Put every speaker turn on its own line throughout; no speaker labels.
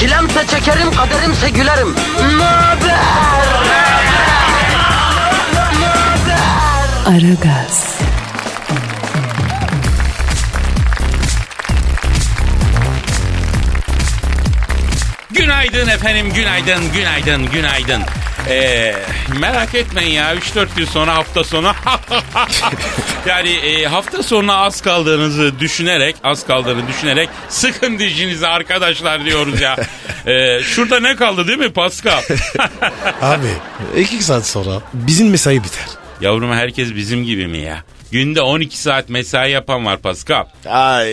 Çilemse çekerim, kaderimse gülerim. Möber!
Aragaz,
Günaydın efendim, günaydın, günaydın, günaydın. Ee, merak etmeyin ya 3-4 gün sonra hafta sonu yani e, hafta sonuna az kaldığınızı düşünerek az kaldığını düşünerek sıkın dişinizi arkadaşlar diyoruz ya. Ee, şurada ne kaldı değil mi Pascal?
Abi iki saat sonra bizim mesai biter.
Yavrum herkes bizim gibi mi ya? Günde 12 saat mesai yapan var Pascal.
Ay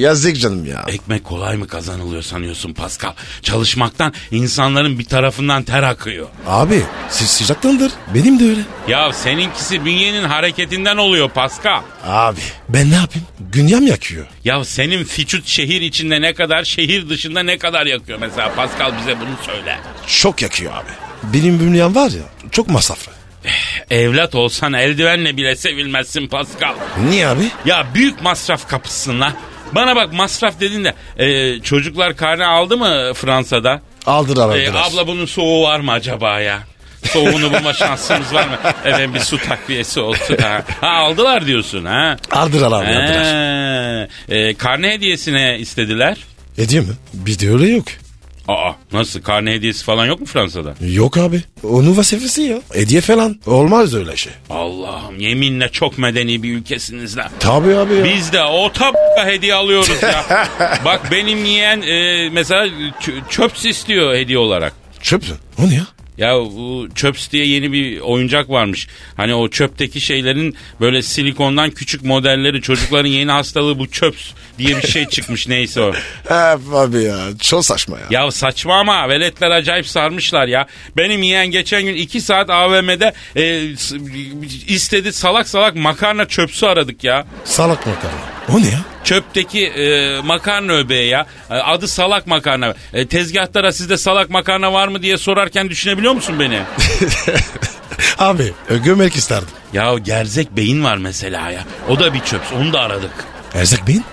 yazık canım ya.
Ekmek kolay mı kazanılıyor sanıyorsun Pascal? Çalışmaktan insanların bir tarafından ter akıyor.
Abi siz sıcaktandır. Benim de öyle.
Ya seninkisi bünyenin hareketinden oluyor Pascal.
Abi ben ne yapayım? Dünyam yakıyor.
Ya senin fiçut şehir içinde ne kadar, şehir dışında ne kadar yakıyor mesela Pascal bize bunu söyle.
Çok yakıyor abi. Benim dünyam var ya çok masraflı.
Evlat olsan eldivenle bile sevilmezsin Pascal.
Niye abi?
Ya büyük masraf kapısın la. Bana bak masraf dedin de e, çocuklar karne aldı mı Fransa'da?
Aldılar
E,
aldılar.
abla bunun soğuğu var mı acaba ya? Soğuğunu bulma şansımız var mı? Efendim bir su takviyesi oldu. Ha, ha aldılar diyorsun ha?
Aldılar abi aldılar.
E, karne hediyesine istediler.
Hediye mi? Bir de öyle yok.
Aa nasıl karne hediyesi falan yok mu Fransa'da?
Yok abi. Onun vazifesi ya. Hediye falan. Olmaz öyle şey.
Allah'ım yeminle çok medeni bir ülkesiniz lan.
Tabii abi ya.
Biz de o tab hediye alıyoruz ya. Bak benim yeğen e, mesela ç- çöps istiyor hediye olarak.
Çöp mü? O ne ya?
Ya bu çöps diye yeni bir oyuncak varmış. Hani o çöpteki şeylerin böyle silikondan küçük modelleri çocukların yeni hastalığı bu çöps diye bir şey çıkmış neyse o.
Hep abi ya. Çok saçma ya.
Ya saçma ama veletler acayip sarmışlar ya. Benim yeğen geçen gün 2 saat AVM'de e, istedi salak salak makarna çöpsü aradık ya.
Salak makarna. O ne ya?
Çöpteki e, makarna öbeği ya. E, adı salak makarna. E, tezgahlara sizde salak makarna var mı diye sorarken düşünebiliyor musun beni?
abi gömek isterdim.
ya gerzek beyin var mesela ya. O da bir çöps onu da aradık.
Erzak beyin?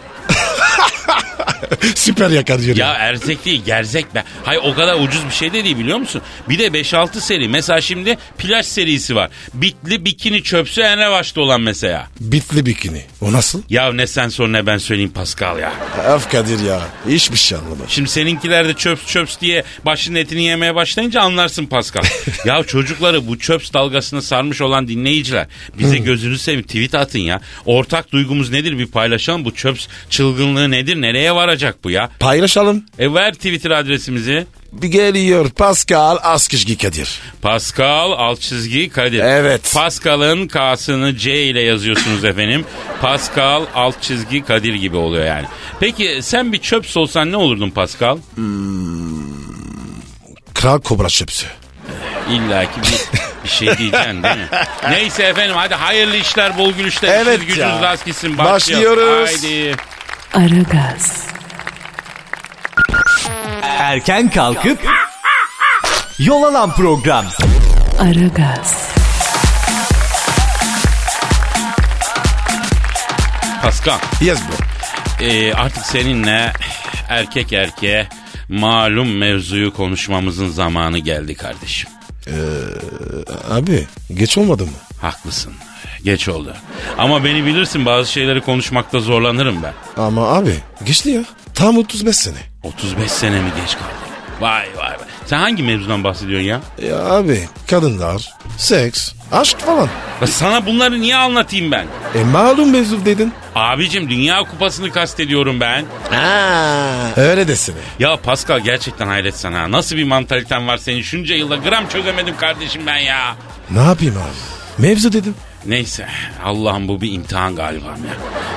Süper yakar diyor.
Ya erzek değil gerzek be. Hayır o kadar ucuz bir şey de değil biliyor musun? Bir de 5-6 seri. Mesela şimdi plaj serisi var. Bitli bikini çöpsü en revaçta olan mesela.
Bitli bikini. O nasıl?
Ya ne sen sor ne ben söyleyeyim Pascal ya.
Af Kadir ya. Hiçbir şey anlamadım.
Şimdi seninkiler de çöps çöps diye başının etini yemeye başlayınca anlarsın Pascal. ya çocukları bu çöps dalgasına sarmış olan dinleyiciler bize gözünü seveyim tweet atın ya. Ortak duygumuz nedir bir paylaşalım bu çöps çılgınlığı nedir nereye varacak bu ya.
Paylaşalım.
E ver Twitter adresimizi.
Bir geliyor Pascal Askışgi Kadir.
Pascal alt çizgi Kadir.
Evet.
Pascal'ın K'sını C ile yazıyorsunuz efendim. Pascal alt çizgi Kadir gibi oluyor yani. Peki sen bir çöps olsan ne olurdun Pascal?
Kral Kobra çöpsü.
İlla ki bir, bir şey diyeceksin değil mi? Neyse efendim hadi hayırlı işler, bol gülüşler,
Evet
gücünüz rast gitsin.
Başlıyoruz.
Haydi.
Aragaz,
Erken kalkıp yol alan program.
Aragaz,
Pascal,
Yes bro.
e, artık seninle erkek erkeğe malum mevzuyu konuşmamızın zamanı geldi kardeşim.
Abi geç olmadı mı?
Haklısın. Geç oldu. Ama beni bilirsin bazı şeyleri konuşmakta zorlanırım ben.
Ama abi geçti ya. Tam 35 sene.
35 sene mi geç kaldım? Vay vay vay. Sen hangi mevzudan bahsediyorsun ya?
Ya abi kadınlar, seks, aşk falan.
Ya Sana bunları niye anlatayım ben?
E malum mevzu dedin.
Abicim Dünya Kupası'nı kastediyorum ben.
Aa, öyle desene.
Ya Pascal gerçekten hayret sana. Nasıl bir mantaliten var senin? Şunca yılda gram çözemedim kardeşim ben ya.
Ne yapayım abi? Mevzu dedim.
Neyse Allah'ım bu bir imtihan galiba ya.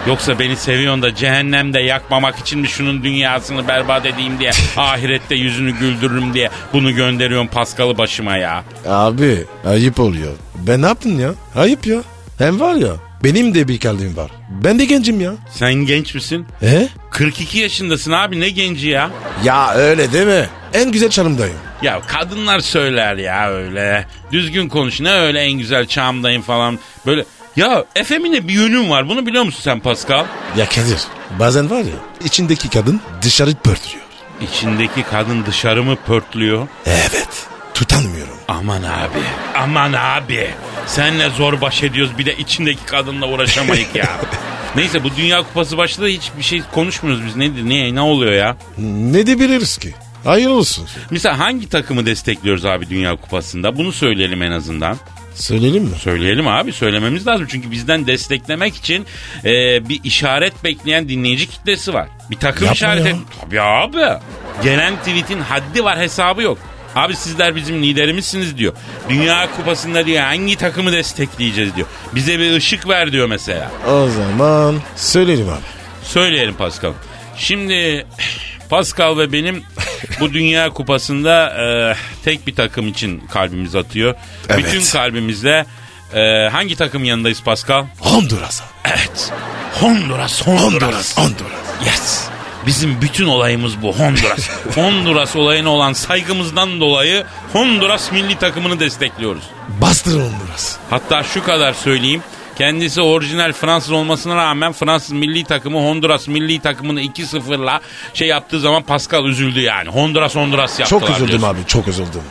Yoksa beni seviyorsun da cehennemde yakmamak için mi şunun dünyasını berbat edeyim diye ahirette yüzünü güldürürüm diye bunu gönderiyorsun Paskal'ı başıma ya.
Abi ayıp oluyor. Ben ne yaptın ya? Ayıp ya. Hem var ya benim de bir kalbim var. Ben de gencim ya.
Sen genç misin?
E?
42 yaşındasın abi ne genci ya?
Ya öyle değil mi? En güzel çarımdayım.
Ya kadınlar söyler ya öyle. Düzgün konuş ne öyle en güzel çağımdayım falan. Böyle ya efemine bir yönüm var bunu biliyor musun sen Pascal?
Ya Kadir bazen var ya içindeki kadın dışarı pörtüyor.
İçindeki kadın dışarı mı pörtlüyor?
Evet tutamıyorum.
Aman abi. Aman abi. Senle zor baş ediyoruz bir de içindeki kadınla uğraşamayık ya. Neyse bu Dünya Kupası başladı hiçbir şey konuşmuyoruz biz. Ne, ne, ne oluyor ya?
Ne diyebiliriz ki? Hayır olsun.
Mesela hangi takımı destekliyoruz abi Dünya Kupası'nda? Bunu söyleyelim en azından.
Söyleyelim mi?
Söyleyelim abi söylememiz lazım. Çünkü bizden desteklemek için e, bir işaret bekleyen dinleyici kitlesi var. Bir takım
Yapma
işareti.
ya.
Tabii abi. Gelen tweetin haddi var hesabı yok. Abi sizler bizim liderimizsiniz diyor. Dünya kupasında diyor hangi takımı destekleyeceğiz diyor. Bize bir ışık ver diyor mesela.
O zaman söyleyelim abi.
Söyleyelim Pascal. Şimdi Pascal ve benim bu Dünya Kupası'nda e, tek bir takım için kalbimiz atıyor.
Evet.
Bütün kalbimizle e, hangi takım yanındayız Pascal?
Honduras.
Evet. Honduras, Honduras.
Honduras. Honduras.
Yes. Bizim bütün olayımız bu Honduras. Honduras olayına olan saygımızdan dolayı Honduras milli takımını destekliyoruz.
Bastır Honduras.
Hatta şu kadar söyleyeyim. Kendisi orijinal Fransız olmasına rağmen Fransız milli takımı Honduras milli takımını 2-0'la şey yaptığı zaman Pascal üzüldü yani. Honduras Honduras yaptılar.
Çok üzüldüm
diyorsun.
abi çok üzüldüm.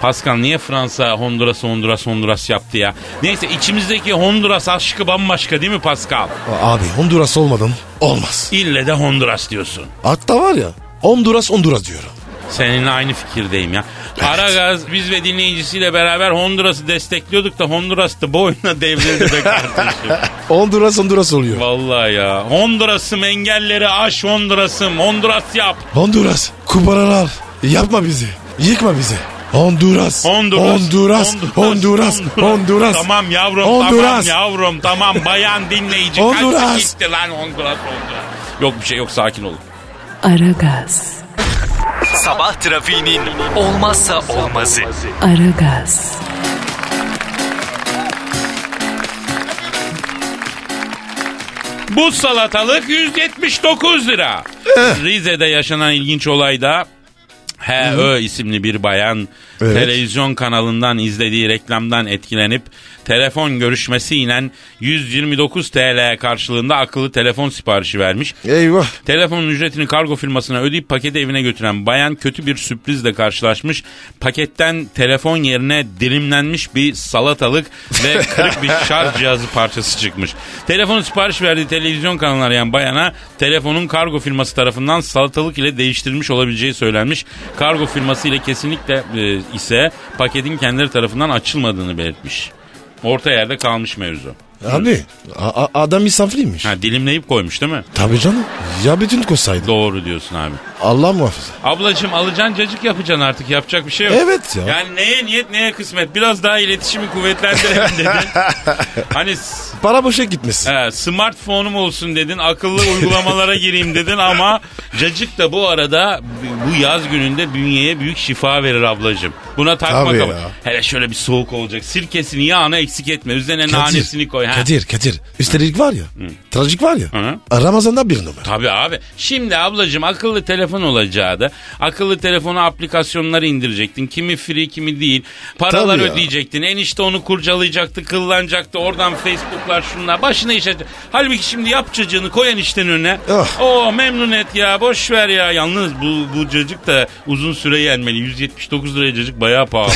Pascal niye Fransa Honduras Honduras Honduras yaptı ya? Neyse içimizdeki Honduras aşkı bambaşka değil mi Pascal?
Abi Honduras olmadan olmaz.
İlle de Honduras diyorsun.
Hatta var ya Honduras Honduras diyorum.
Seninle aynı fikirdeyim ya. Aragaz biz ve dinleyicisiyle beraber Honduras'ı destekliyorduk da Honduras da boyuna devrildi be kardeşim.
Honduras Honduras oluyor.
Vallahi ya. Honduras'ım engelleri aş Honduras'ım. Honduras yap.
Honduras kubaralar yapma bizi. Yıkma bizi. Honduras.
Honduras.
Honduras. Honduras. Honduras.
Tamam yavrum
Honduras.
tamam yavrum tamam bayan dinleyici
Honduras.
gitti lan Honduras Honduras. Yok bir şey yok sakin olun.
Aragaz,
Sabah trafiğinin olmazsa olmazı.
Aragaz,
Bu salatalık 179 lira. Rize'de yaşanan ilginç olayda H.Ö. isimli bir bayan
Evet.
televizyon kanalından izlediği reklamdan etkilenip telefon görüşmesiyle 129 TL karşılığında akıllı telefon siparişi vermiş.
Eyvah.
Telefonun ücretini kargo firmasına ödeyip paketi evine götüren bayan kötü bir sürprizle karşılaşmış. Paketten telefon yerine dilimlenmiş bir salatalık ve kırık bir şarj cihazı parçası çıkmış. Telefonu sipariş verdiği televizyon kanalını arayan bayana telefonun kargo firması tarafından salatalık ile değiştirilmiş olabileceği söylenmiş. Kargo firması ile kesinlikle e, ise paketin kendileri tarafından açılmadığını belirtmiş. Orta yerde kalmış mevzu.
Abi a- a- adam misafiriymiş.
Ha, dilimleyip koymuş değil mi?
Tabii canım. Ya bütün kosaydı.
Doğru diyorsun abi.
Allah muhafaza.
Ablacım alacaksın cacık yapacaksın artık yapacak bir şey yok.
Evet ya.
Yani neye niyet neye kısmet biraz daha iletişimi kuvvetlendirelim dedin. hani s-
Para boşa gitmesin.
he, smartphone'um olsun dedin akıllı uygulamalara gireyim dedin ama cacık da bu arada bu yaz gününde bünyeye büyük şifa verir ablacım. Buna takma
Tabii
kafa.
ya.
Hele şöyle bir soğuk olacak. Sirkesini yağını eksik etme. Üzerine nanesini koy.
Kadir, Kadir. Üstelik var ya. Trajik var ya. Ramazan'da bir numara.
Tabii abi. Şimdi ablacığım akıllı telefon olacağı da akıllı telefona aplikasyonları indirecektin. Kimi free kimi değil. Paralar
Tabii ya.
ödeyecektin. Enişte onu kurcalayacaktı, kıllanacaktı. Oradan Facebook'lar şunlar. Başına iş et. Halbuki şimdi yap cacığını koy eniştenin önüne.
Oh.
Oo memnun et ya boş ver ya. Yalnız bu, bu cacık da uzun süre yenmeli. 179 liraya cacık bayağı pahalı.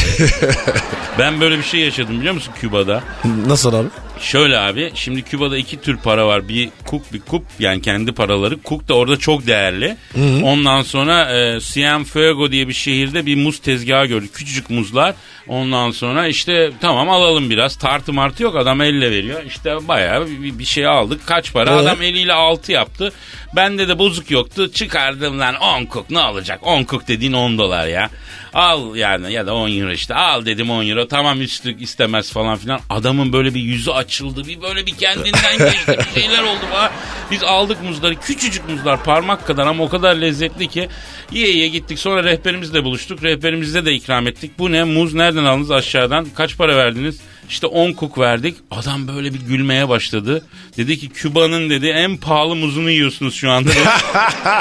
ben böyle bir şey yaşadım biliyor musun Küba'da?
Nasıl abi?
Şöyle abi şimdi Küba'da iki tür para var. Bir kuk bir kup yani kendi paraları. Kuk da orada çok değerli. Ondan sonra e, Cienfuego diye bir şehirde bir muz tezgahı gördük. Küçücük muzlar. Ondan sonra işte tamam alalım biraz. Tartı martı yok adam elle veriyor. İşte bayağı bir, bir şey aldık. Kaç para?
Evet.
Adam eliyle altı yaptı. Bende de bozuk yoktu. Çıkardım lan 10 kuk ne olacak? 10 kuk dediğin 10 dolar ya. Al yani ya da 10 euro işte. Al dedim 10 euro. tamam içtik istemez falan filan. Adamın böyle bir yüzü açıldı bir böyle bir kendinden geçti bir şeyler oldu falan. Biz aldık muzları küçücük muzlar parmak kadar ama o kadar lezzetli ki yiye yiye gittik sonra rehberimizle buluştuk. Rehberimize de ikram ettik. Bu ne muz nereden aldınız aşağıdan kaç para verdiniz? İşte 10 kuk verdik. Adam böyle bir gülmeye başladı. Dedi ki Küba'nın dedi en pahalı muzunu yiyorsunuz şu anda. dedi.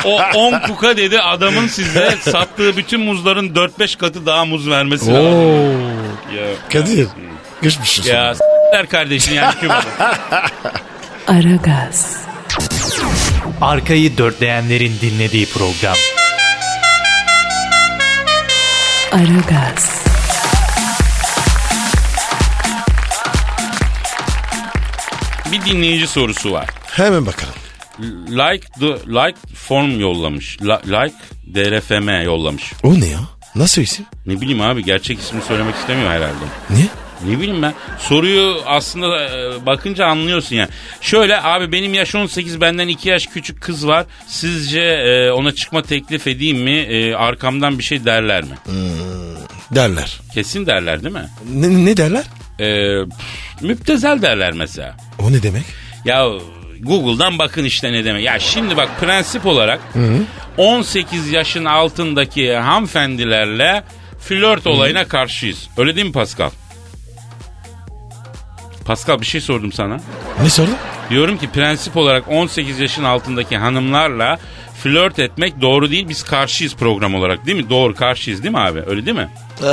o 10 kuka dedi adamın size sattığı bütün muzların 4-5 katı daha muz vermesi lazım.
Oo.
Ya,
Kadir. Geçmiş olsun.
ya s**ler kardeşin yani Küba'da.
Aragaz,
Arkayı dörtleyenlerin dinlediği program.
Aragaz,
bir dinleyici sorusu var.
Hemen bakalım.
Like the like form yollamış. La- like DRFM yollamış.
O ne ya? Nasıl isim?
Ne bileyim abi gerçek ismini söylemek istemiyor herhalde.
Ne?
Ne bileyim ben. Soruyu aslında e, bakınca anlıyorsun yani. Şöyle abi benim yaş 18 benden 2 yaş küçük kız var. Sizce e, ona çıkma teklif edeyim mi? E, arkamdan bir şey derler mi?
Derler.
Kesin derler değil mi?
Ne, ne derler?
E, müptezel derler mesela.
O ne demek?
Ya Google'dan bakın işte ne demek. Ya şimdi bak prensip olarak 18 yaşın altındaki hanımefendilerle flört olayına karşıyız. Öyle değil mi Pascal? Pascal bir şey sordum sana.
Ne sordun?
Diyorum ki prensip olarak 18 yaşın altındaki hanımlarla flört etmek doğru değil. Biz karşıyız program olarak değil mi? Doğru karşıyız değil mi abi? Öyle değil mi?
Ee,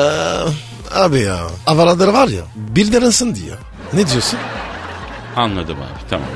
abi ya. Avaraları var ya. Bir daransın diyor. Ne diyorsun?
Anladım abi tamam.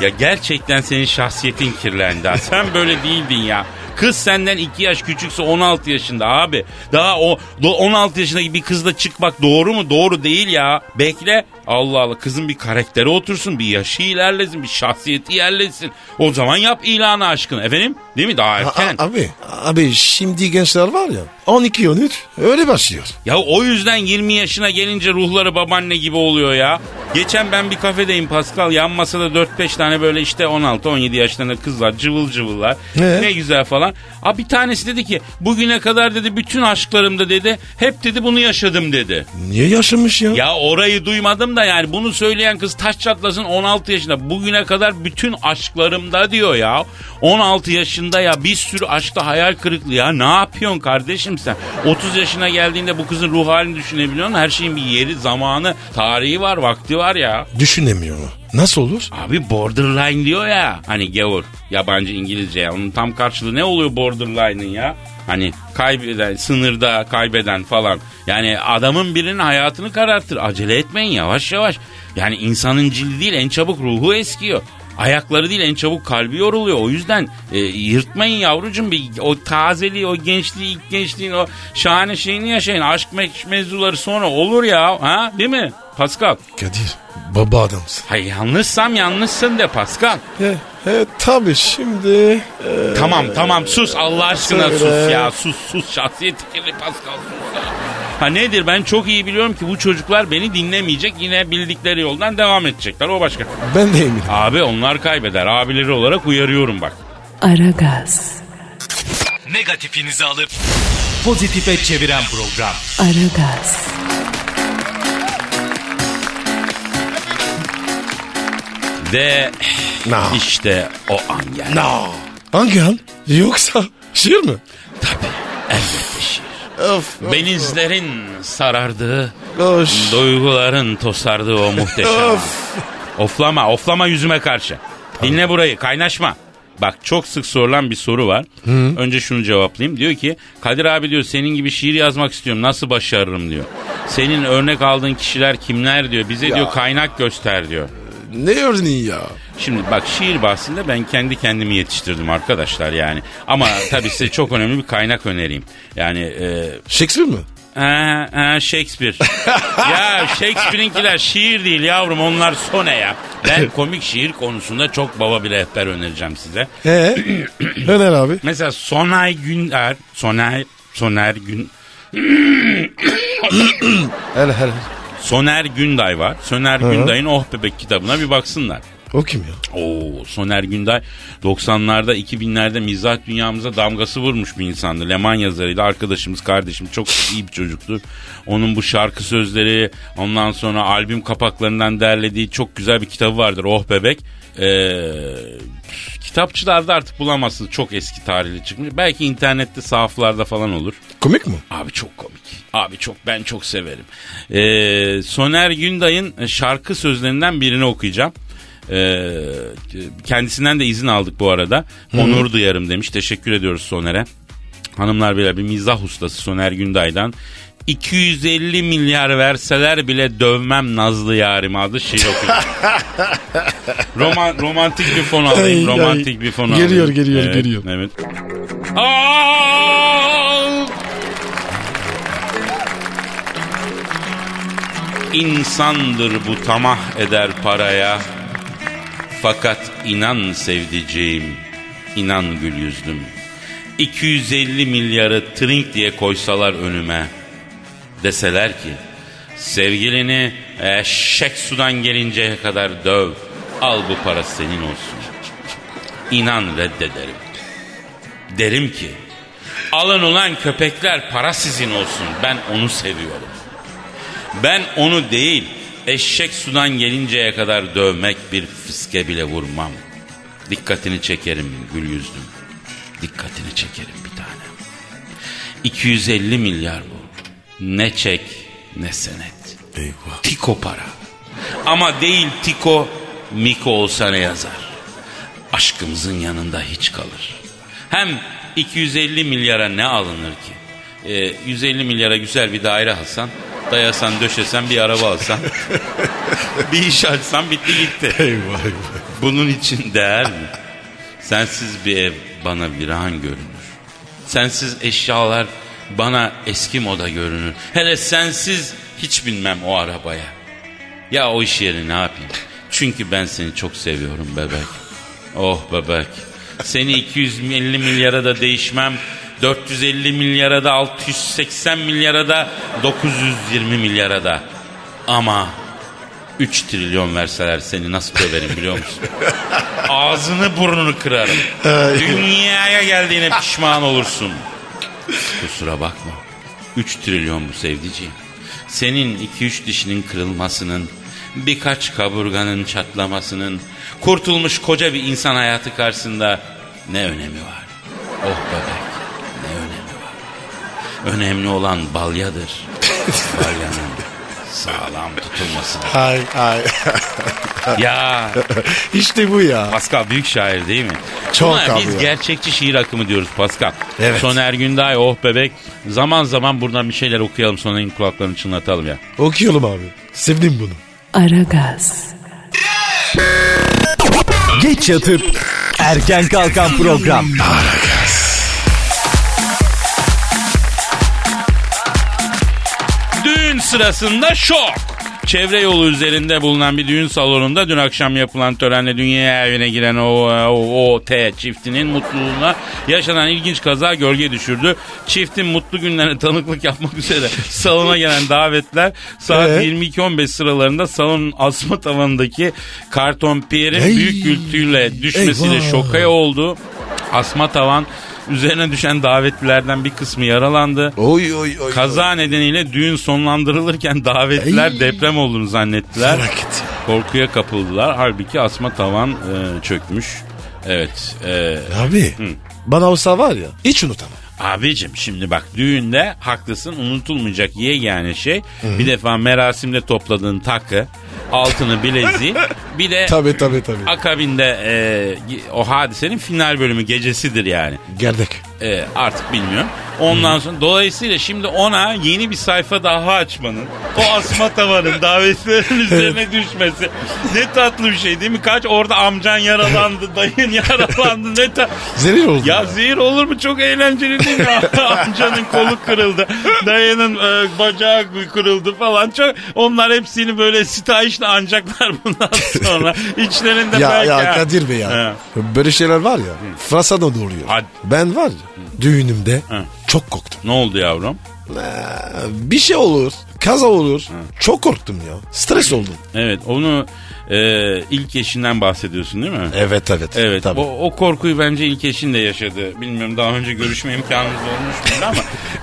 ya gerçekten senin şahsiyetin kirlendi. ha. Sen böyle değildin ya. Kız senden 2 yaş küçükse 16 yaşında abi. Daha o do- 16 yaşındaki bir kızla çıkmak doğru mu? Doğru değil ya. Bekle. Allah Allah kızın bir karakteri otursun, bir yaşı ilerlesin, bir şahsiyeti yerlesin. O zaman yap ilanı aşkını. Efendim? Değil mi? Daha
A-
erken.
abi. Abi şimdi gençler var ya. 12-13 öyle başlıyor.
Ya o yüzden 20 yaşına gelince ruhları babaanne gibi oluyor ya. Geçen ben bir kafedeyim Pascal. Yan masada 4-5 tane böyle işte 16-17 yaşlarında kızlar cıvıl cıvıllar.
Ne?
Ne güzel falan. Abi bir tanesi dedi ki bugüne kadar dedi bütün aşklarımda dedi hep dedi bunu yaşadım dedi.
Niye yaşamış ya?
Ya orayı duymadım da yani bunu söyleyen kız taş çatlasın 16 yaşında. Bugüne kadar bütün aşklarımda diyor ya. 16 yaşında ya bir sürü aşkta hayal kırıklığı ya. Ne yapıyorsun kardeşim sen? 30 yaşına geldiğinde bu kızın ruh halini düşünebiliyor musun? Her şeyin bir yeri, zamanı, tarihi var, vakti var ya.
Düşünemiyor mu? Nasıl olur?
Abi borderline diyor ya. Hani gavur. Yabancı İngilizce ya. Onun tam karşılığı ne oluyor borderline'ın ya? Hani kaybeden, sınırda kaybeden falan. Yani adamın birinin hayatını karartır. Acele etmeyin yavaş yavaş. Yani insanın cildi değil en çabuk ruhu eskiyor. Ayakları değil en çabuk kalbi yoruluyor. O yüzden e, yırtmayın yavrucuğum. Bir, o tazeliği, o gençliği, ilk gençliğin o şahane şeyini yaşayın. Aşk me- mevzuları sonra olur ya. Ha? Değil mi? Pascal.
Kadir baba adamsın.
Hayır yanlışsam yanlışsın de Pascal.
He, he tabii şimdi. e,
Tamam tamam sus Allah aşkına
Söyle.
sus ya sus sus şahsiyet kirli Pascal sus ya. Ha nedir ben çok iyi biliyorum ki bu çocuklar beni dinlemeyecek yine bildikleri yoldan devam edecekler o başka.
ben de eminim.
Abi onlar kaybeder abileri olarak uyarıyorum bak.
Aragaz,
Negatifinizi alıp pozitife çeviren program.
Aragaz,
Ve
No.
işte o an geldi.
No. Hangi an? Yoksa şiir mi?
Tabii şiir.
Of.
Benizlerin sarardığı,
Hoş.
duyguların tosardığı o muhteşem.
Of.
Oflama, oflama yüzüme karşı. Dinle burayı, kaynaşma. Bak çok sık sorulan bir soru var. Önce şunu cevaplayayım. Diyor ki Kadir abi diyor senin gibi şiir yazmak istiyorum. Nasıl başarırım diyor. Senin örnek aldığın kişiler kimler diyor. Bize diyor kaynak göster diyor.
Ne örneği ya?
Şimdi bak şiir bahsinde ben kendi kendimi yetiştirdim arkadaşlar yani. Ama tabii size çok önemli bir kaynak önereyim. Yani e,
Shakespeare mi?
Ha, ha, Shakespeare. ya Shakespeare'inkiler şiir değil yavrum onlar sone ya. Ben komik şiir konusunda çok baba bir rehber önereceğim size.
He. Öner abi.
Mesela Sonay Günder, Soner, Soner Gün,
Hele hele.
Soner Günday var. Soner Günday'ın Oh Bebek kitabına bir baksınlar.
O kim ya?
Oo, Soner Günday 90'larda 2000'lerde mizah dünyamıza damgası vurmuş bir insandı. Leman yazarıydı. Arkadaşımız, kardeşim çok iyi bir çocuktu. Onun bu şarkı sözleri ondan sonra albüm kapaklarından derlediği çok güzel bir kitabı vardır. Oh Bebek. Ee, kitapçılarda artık bulamazsınız. Çok eski tarihli çıkmış. Belki internette sahaflarda falan olur.
Komik mi?
Abi çok komik. Abi çok ben çok severim. Ee, Soner Günday'ın şarkı sözlerinden birini okuyacağım. Ee, kendisinden de izin aldık bu arada. Onur duyarım demiş. Teşekkür ediyoruz Soner'e. Hanımlar beyler bir mizah ustası Soner Günday'dan 250 milyar verseler bile dövmem Nazlı Yarim adlı şiir okuyacağım. Roman, romantik bir fon alayım.
Ay,
romantik
ay.
bir fon
Geliyor,
alayım.
geliyor,
evet,
geliyor.
Evet. İnsandır bu tamah eder paraya. Fakat inan sevdiceğim, inan gül yüzlüm. 250 milyarı trink diye koysalar önüme. Deseler ki sevgilini eşek sudan gelinceye kadar döv. Al bu para senin olsun. İnan reddederim. Derim ki alın ulan köpekler para sizin olsun. Ben onu seviyorum. Ben onu değil eşek sudan gelinceye kadar dövmek bir fiske bile vurmam. Dikkatini çekerim gül yüzlüm. Dikkatini çekerim bir tane. 250 milyar bu. Ne çek ne senet.
Eyvah.
Tiko para. Ama değil Tiko, Miko olsa ne yazar? Aşkımızın yanında hiç kalır. Hem 250 milyara ne alınır ki? Ee, 150 milyara güzel bir daire alsan, dayasan, döşesen, bir araba alsan, bir iş açsan bitti gitti.
Eyvah eyvah.
Bunun için değer mi? Sensiz bir ev bana viran görünür. Sensiz eşyalar bana eski moda görünür. Hele sensiz hiç binmem o arabaya. Ya o iş yeri ne yapayım? Çünkü ben seni çok seviyorum bebek. Oh bebek. Seni 250 milyara da değişmem. 450 milyara da 680 milyara da 920 milyara da. Ama 3 trilyon verseler seni nasıl döverim biliyor musun? Ağzını burnunu kırarım. Dünyaya geldiğine pişman olursun. Kusura bakma. 3 trilyon bu sevdiceğim. Senin 2-3 dişinin kırılmasının, birkaç kaburganın çatlamasının, kurtulmuş koca bir insan hayatı karşısında ne önemi var? Oh bebek, ne önemi var? Önemli olan balyadır. Balyanın sağlam tutulması.
Hay hay.
Ya
işte bu ya.
Pascal büyük şair değil mi?
Çok
Buna
abi
Biz
ya.
gerçekçi şiir akımı diyoruz Pascal.
Evet.
Soner Günday, Oh Bebek. Zaman zaman buradan bir şeyler okuyalım Soner'in kulaklarını çınlatalım ya.
Okuyalım abi. Sevdim bunu.
Aragaz,
Geç yatıp erken kalkan program.
Düğün sırasında şok. Çevre yolu üzerinde bulunan bir düğün salonunda dün akşam yapılan törenle dünya evine giren o, o, o T çiftinin mutluluğuna yaşanan ilginç kaza gölge düşürdü. Çiftin mutlu günlerine tanıklık yapmak üzere salona gelen davetler saat
Ee?
22.15 sıralarında salonun asma tavanındaki karton piyerin büyük gürültüyle düşmesiyle şokaya oldu. Asma tavan üzerine düşen davetlilerden bir kısmı yaralandı.
Oy oy oy.
Kaza nedeniyle düğün sonlandırılırken davetliler
Ay.
deprem olduğunu zannettiler.
Felaket.
Korkuya kapıldılar. Halbuki asma tavan e, çökmüş. Evet. e,
Abi bana olsa var ya hiç unutamam.
Abicim şimdi bak düğünde haklısın unutulmayacak yegane şey bir defa merasimde topladığın takı altını bileziği bir de
Tabii tabii tabii.
akabinde e, o hadisenin final bölümü gecesidir yani.
Gerdek.
E, artık bilmiyorum. Ondan sonra dolayısıyla şimdi ona yeni bir sayfa daha açmanın o asma tavanın davetlerin üzerine düşmesi ne tatlı bir şey değil mi? Kaç orada amcan yaralandı, dayın yaralandı ne ta
Zehir oldu.
ya zehir olur mu? Çok eğlenceli değil mi? Amcanın kolu kırıldı. Dayının e, bacağı kırıldı falan. Çok onlar hepsini böyle sitayişle ancaklar bundan sonra. İçlerinde
ya,
belki.
ya
ha.
Kadir Bey ya.
He.
Böyle şeyler var ya. Fransa'da da oluyor.
Hadi.
Ben var ya düğünümde
He.
çok korktum.
Ne oldu yavrum?
Ee, bir şey olur. kaza olur. Çok korktum ya. Stres oldum.
Evet onu e, ilk eşinden bahsediyorsun değil mi?
Evet evet.
Evet
Tabii.
o, o korkuyu bence ilk eşin de yaşadı. Bilmiyorum daha önce görüşme imkanınız olmuş mu ama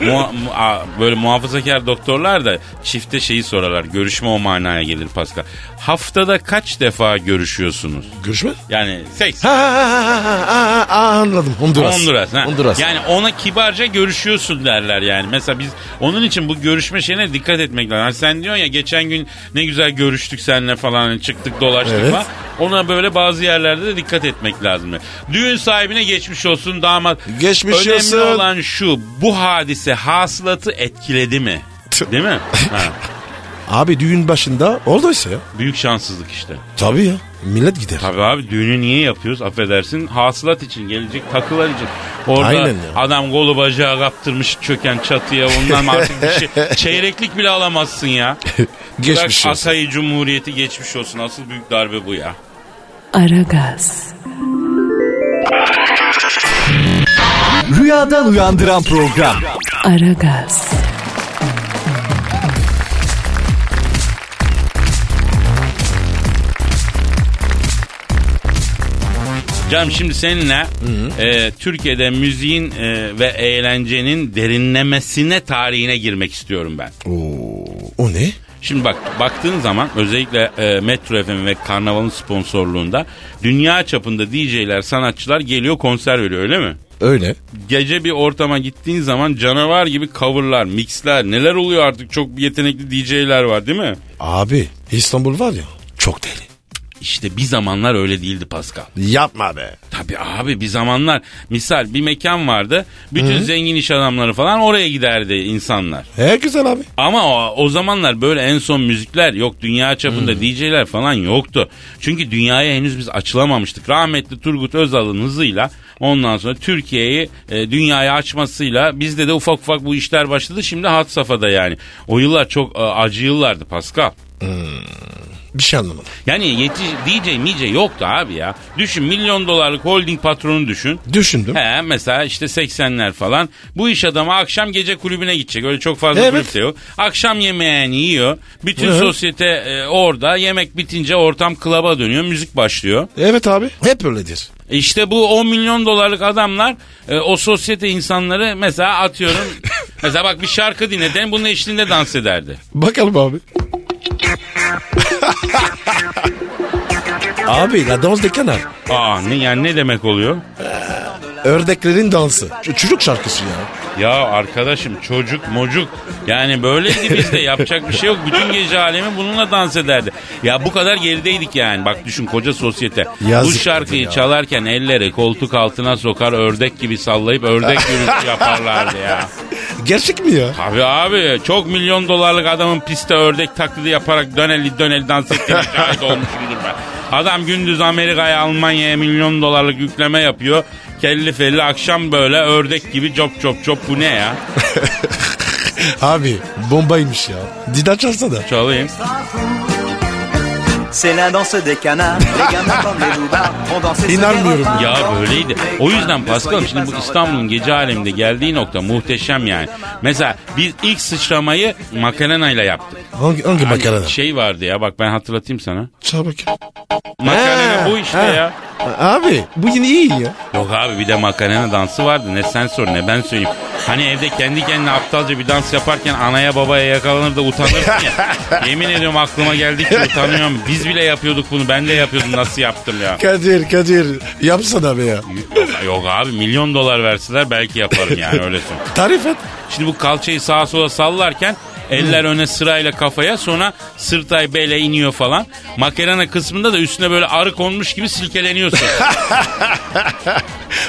muha- mu- a- böyle muhafazakar doktorlar da çifte şeyi sorarlar. Görüşme o manaya gelir Pascal. Haftada kaç defa görüşüyorsunuz?
Görüşme?
Yani seks.
Ha, ha, ha, ha, ha, ha, anladım. Honduras.
Honduras. ha.
Honduras.
Yani ona kibarca görüşüyorsun derler yani. Mesela biz onun için bu görüşme şeyine dikkat etmek lazım. Hani sen diyorsun ya geçen gün ne güzel görüştük seninle falan hani çıktık dolaştık
Evet.
Ona böyle bazı yerlerde de dikkat etmek lazım. Düğün sahibine geçmiş olsun damat.
Geçmiş
Önemli
olsun.
olan şu bu hadise hasılatı etkiledi mi? Değil mi? Ha,
Abi düğün başında oradaysa ya.
büyük şanssızlık işte.
Tabii ya. Millet gider.
Tabii abi düğünü niye yapıyoruz affedersin? Hasılat için gelecek takılar için. Orada
Aynen
adam kolu bacağı kaptırmış çöken çatıya ondan artık bir şey. Çeyreklik bile alamazsın ya.
Geçmiş
Bırak
olsun.
Asayi Cumhuriyeti geçmiş olsun. Asıl büyük darbe bu ya.
Aragaz,
Rüyadan uyandıran program.
Aragaz,
Canım şimdi seninle e, Türkiye'de müziğin e, ve eğlencenin derinlemesine tarihine girmek istiyorum ben.
Oo, o ne?
Şimdi bak baktığın zaman özellikle e, Metro FM ve Karnaval'ın sponsorluğunda dünya çapında DJ'ler, sanatçılar geliyor konser veriyor öyle mi?
Öyle.
Gece bir ortama gittiğin zaman canavar gibi coverlar, mixler neler oluyor artık çok yetenekli DJ'ler var değil mi?
Abi İstanbul var ya çok deli.
İşte bir zamanlar öyle değildi Pascal.
Yapma be.
Tabii abi bir zamanlar misal bir mekan vardı. Bütün zengin iş adamları falan oraya giderdi insanlar.
He güzel abi.
Ama o, o zamanlar böyle en son müzikler yok dünya çapında DJ'ler falan yoktu. Çünkü dünyaya henüz biz açılamamıştık. Rahmetli Turgut Özal'ın hızıyla ondan sonra Türkiye'yi e, dünyaya açmasıyla bizde de ufak ufak bu işler başladı. Şimdi hat safhada yani. O yıllar çok e, acı yıllardı Pascal.
Bir şey anlamadım.
Yani yetiş, DJ mice yoktu abi ya. Düşün milyon dolarlık holding patronu düşün.
Düşündüm.
He mesela işte 80'ler falan. Bu iş adamı akşam gece kulübüne gidecek. Öyle çok fazla
Evet.
kulüp de yok. Akşam yemeğini yiyor. Bütün
Hı.
sosyete e, orada. Yemek bitince ortam klaba dönüyor. Müzik başlıyor.
Evet abi. Hep öyledir.
İşte bu 10 milyon dolarlık adamlar e, o sosyete insanları mesela atıyorum. mesela bak bir şarkı dinleden bunun eşliğinde dans ederdi.
Bakalım abi. Abi la danse des canards.
Aa ne yani ne demek oluyor?
Ördeklerin dansı. Ç- çocuk şarkısı ya.
Ya arkadaşım çocuk mocuk yani böyleydi bizde yapacak bir şey yok. Bütün gece alemi bununla dans ederdi. Ya bu kadar gerideydik yani. Bak düşün koca sosyete.
Yazık
bu şarkıyı
ya.
çalarken elleri koltuk altına sokar ördek gibi sallayıp ördek yürüyüşü yaparlardı ya.
Gerçek mi ya?
Tabii abi çok milyon dolarlık adamın piste ördek taklidi yaparak döneli döneli dans ettiğine şahit olmuşumdur ben. Adam gündüz Amerika'ya Almanya'ya milyon dolarlık yükleme yapıyor. Kelli felli akşam böyle ördek gibi cop cop cop bu ne ya?
Abi bombaymış ya. Dida çalsana.
Çalayım.
C'est la danse des canards, les gamins comme les loupards ont dansé ce
İnanmıyorum.
Ya böyleydi. O yüzden Paskal'ım şimdi bu İstanbul'un gece aleminde geldiği nokta muhteşem yani. Mesela biz ilk sıçramayı Macarena ile yaptık.
Hangi, hangi
Hani
makarna?
Şey vardı ya bak ben hatırlatayım sana.
Çal Ha,
bu işte
ha.
ya.
Abi bu yine iyi ya.
Yok abi bir de Macarena dansı vardı. Ne sen sor ne ben söyleyeyim. Hani evde kendi kendine aptalca bir dans yaparken anaya babaya yakalanır da utanırsın ya. Yemin ediyorum aklıma geldikçe utanıyorum. Biz bile yapıyorduk bunu. Ben de yapıyordum nasıl yaptım ya.
Kadir Kadir yapsana be ya.
Yok, yok abi milyon dolar verseler belki yaparım yani öyle söyleyeyim.
Tarif et.
Şimdi bu kalçayı sağa sola sallarken eller öne sırayla kafaya sonra sırtay bele iniyor falan. Makarena kısmında da üstüne böyle arı konmuş gibi silkeleniyorsun.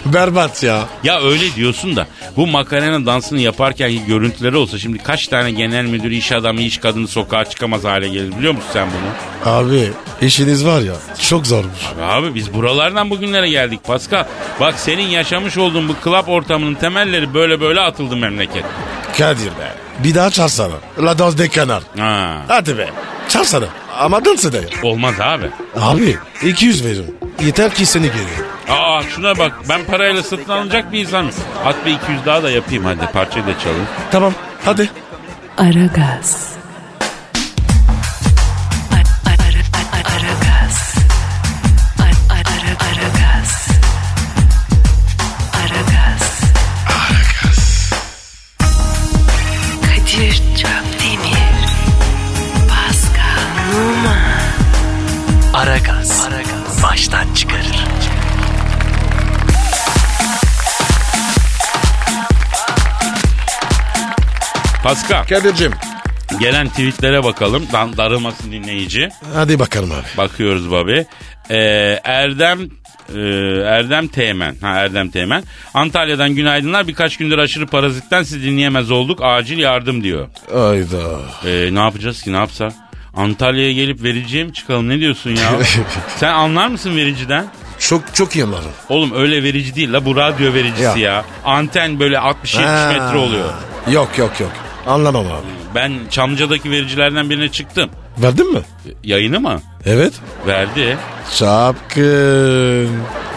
Berbat ya.
ya öyle diyorsun da bu makarena dansını yaparken görüntüleri olsa şimdi kaç tane genel müdür, iş adamı, iş kadını sokağa çıkamaz hale gelir biliyor musun sen bunu?
Abi işiniz var ya çok zormuş.
Abi biz buralardan bugünlere geldik Pascal. Bak senin yaşamış olduğun bu club ortamının temelleri böyle böyle atıldı memleket.
Kadir be. Bir daha çalsana. La danse des canards.
Ha.
Hadi be. Çalsana. Ama dans edelim.
Olmaz abi.
Abi 200 veririm. Yeter ki seni göreyim.
Aa şuna bak ben parayla satın alınacak bir insanım. At bir 200 daha da yapayım hadi parçayı da çalayım.
Tamam hadi.
Aragaz, Özdemircan Demir Pascal Numa
Aragaz, Aragaz. baştan çıkarır.
Pascal
Kadir'cim
gelen tweetlere bakalım. Dan darılmasın dinleyici.
Hadi bakalım abi.
Bakıyoruz babi. Ee, Erdem e, Erdem Teğmen. Ha Erdem Teğmen. Antalya'dan günaydınlar. Birkaç gündür aşırı parazitten sizi dinleyemez olduk. Acil yardım diyor.
Ayda.
Ee, ne yapacağız ki ne yapsak? Antalya'ya gelip vericiye mi çıkalım ne diyorsun ya? Sen anlar mısın vericiden?
Çok çok iyi anlarım.
Oğlum öyle verici değil la bu radyo vericisi ya.
Ya.
Anten böyle 60-70
Ha.
metre oluyor.
Yok yok yok. Anlamam abi.
Ben Çamlıca'daki vericilerden birine çıktım.
Verdin mi?
Yayını mı?
Evet.
Verdi.
Çapkın.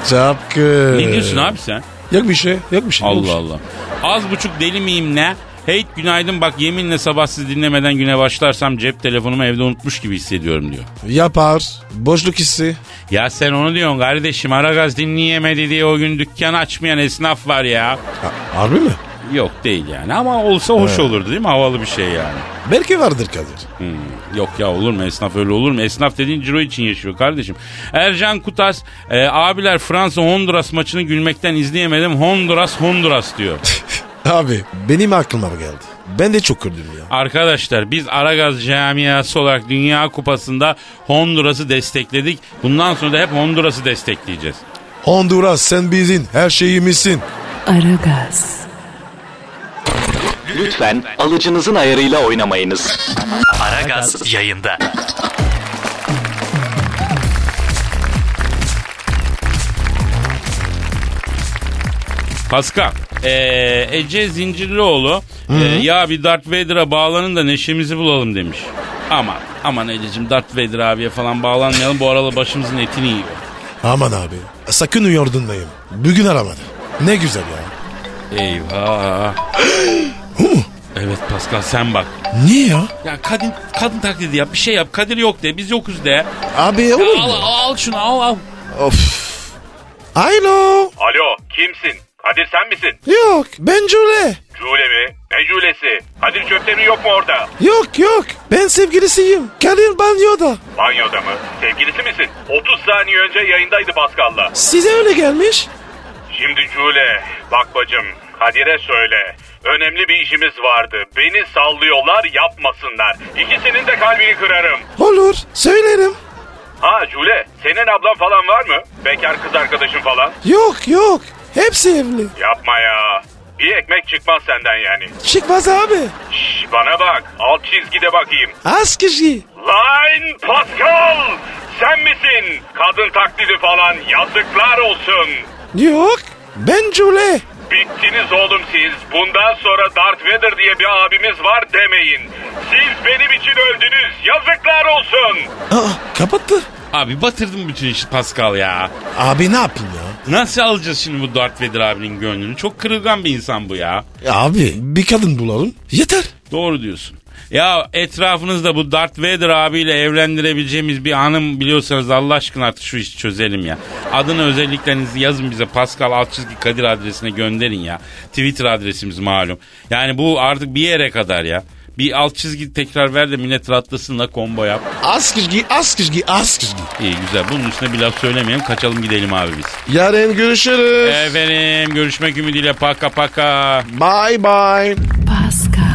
Çapkın.
Ne diyorsun abi sen?
Yok bir şey. Yok bir şey.
Allah
şey.
Allah. Az buçuk deli miyim ne? Hey günaydın bak yeminle sabah sizi dinlemeden güne başlarsam cep telefonumu evde unutmuş gibi hissediyorum diyor.
Yapar. Boşluk hissi.
Ya sen onu diyorsun kardeşim Aragaz dinleyemedi diye o gün dükkan açmayan esnaf var ya.
Ha, harbi mi?
Yok değil yani ama olsa hoş olurdu değil mi? Havalı bir şey yani.
Belki vardır Kadir.
Hmm, Yok ya olur mu esnaf öyle olur mu? Esnaf dediğin ciro için yaşıyor kardeşim. Ercan Kutas e, abiler Fransa Honduras maçını gülmekten izleyemedim. Honduras Honduras diyor.
Abi benim aklıma geldi. Ben de çok gördüm ya.
Arkadaşlar biz Aragaz camiası olarak Dünya Kupası'nda Honduras'ı destekledik. Bundan sonra da hep Honduras'ı destekleyeceğiz.
Honduras sen bizim her şeyimizsin.
Aragaz,
Lütfen alıcınızın ayarıyla oynamayınız. Aragaz yayında.
Pascal, ee, Ece Zincirlioğlu ee, ya bir Darth Vader'a bağlanın da neşemizi bulalım demiş. Ama aman Ececiğim Darth Vader abiye falan bağlanmayalım bu aralar başımızın etini yiyor.
Aman abi. Sakın uyardınlayım. Bugün aramadı. Ne güzel ya.
Eyvah. Evet Pascal sen bak.
Niye ya?
Ya kadın kadın taklidi yap bir şey yap. Kadir yok de biz yokuz de.
Abi olur
Al,
mu?
al, al şunu al al.
Of. Alo.
Alo kimsin? Kadir sen misin?
Yok ben Cule.
Cule mi? Ne Cule'si? Kadir Çöptemir yok mu orada?
Yok yok ben sevgilisiyim. Kadir banyoda.
Banyoda mı? Sevgilisi misin? 30 saniye önce yayındaydı Pascal'la.
Size öyle gelmiş.
Şimdi Cule bak bacım Kadir'e söyle. Önemli bir işimiz vardı. Beni sallıyorlar yapmasınlar. İkisinin de kalbini kırarım.
Olur söylerim.
Ha Cule senin ablan falan var mı? Bekar kız arkadaşın falan.
Yok yok hepsi evli.
Yapma ya. Bir ekmek çıkmaz senden yani.
Çıkmaz abi.
Şş, bana bak alt çizgide bakayım.
Az kişi.
Line Pascal! Sen misin? Kadın taklidi falan yazıklar olsun.
Yok ben Cule.
Bittiniz oğlum siz. Bundan sonra Darth Vader diye bir abimiz var demeyin. Siz benim için öldünüz. Yazıklar olsun.
Aa kapattı.
Abi batırdım bütün işi Pascal ya.
Abi ne yapayım ya?
Nasıl alacağız şimdi bu Darth Vader abinin gönlünü? Çok kırılgan bir insan bu ya.
Ya Abi bir kadın bulalım. Yeter.
Doğru diyorsun. Ya etrafınızda bu Darth Vader abiyle evlendirebileceğimiz bir hanım biliyorsanız Allah aşkına artık şu işi çözelim ya. Adını özelliklerinizi yazın bize Pascal alt çizgi Kadir adresine gönderin ya. Twitter adresimiz malum. Yani bu artık bir yere kadar ya. Bir alt çizgi tekrar ver de millet rahatlasın la combo yap.
Az kişi az kişi az kişi.
İyi güzel bunun üstüne bir laf söylemeyelim kaçalım gidelim abi biz.
Yarın görüşürüz.
Efendim görüşmek ümidiyle paka paka.
Bye bye.
Pascal,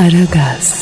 Aragaz.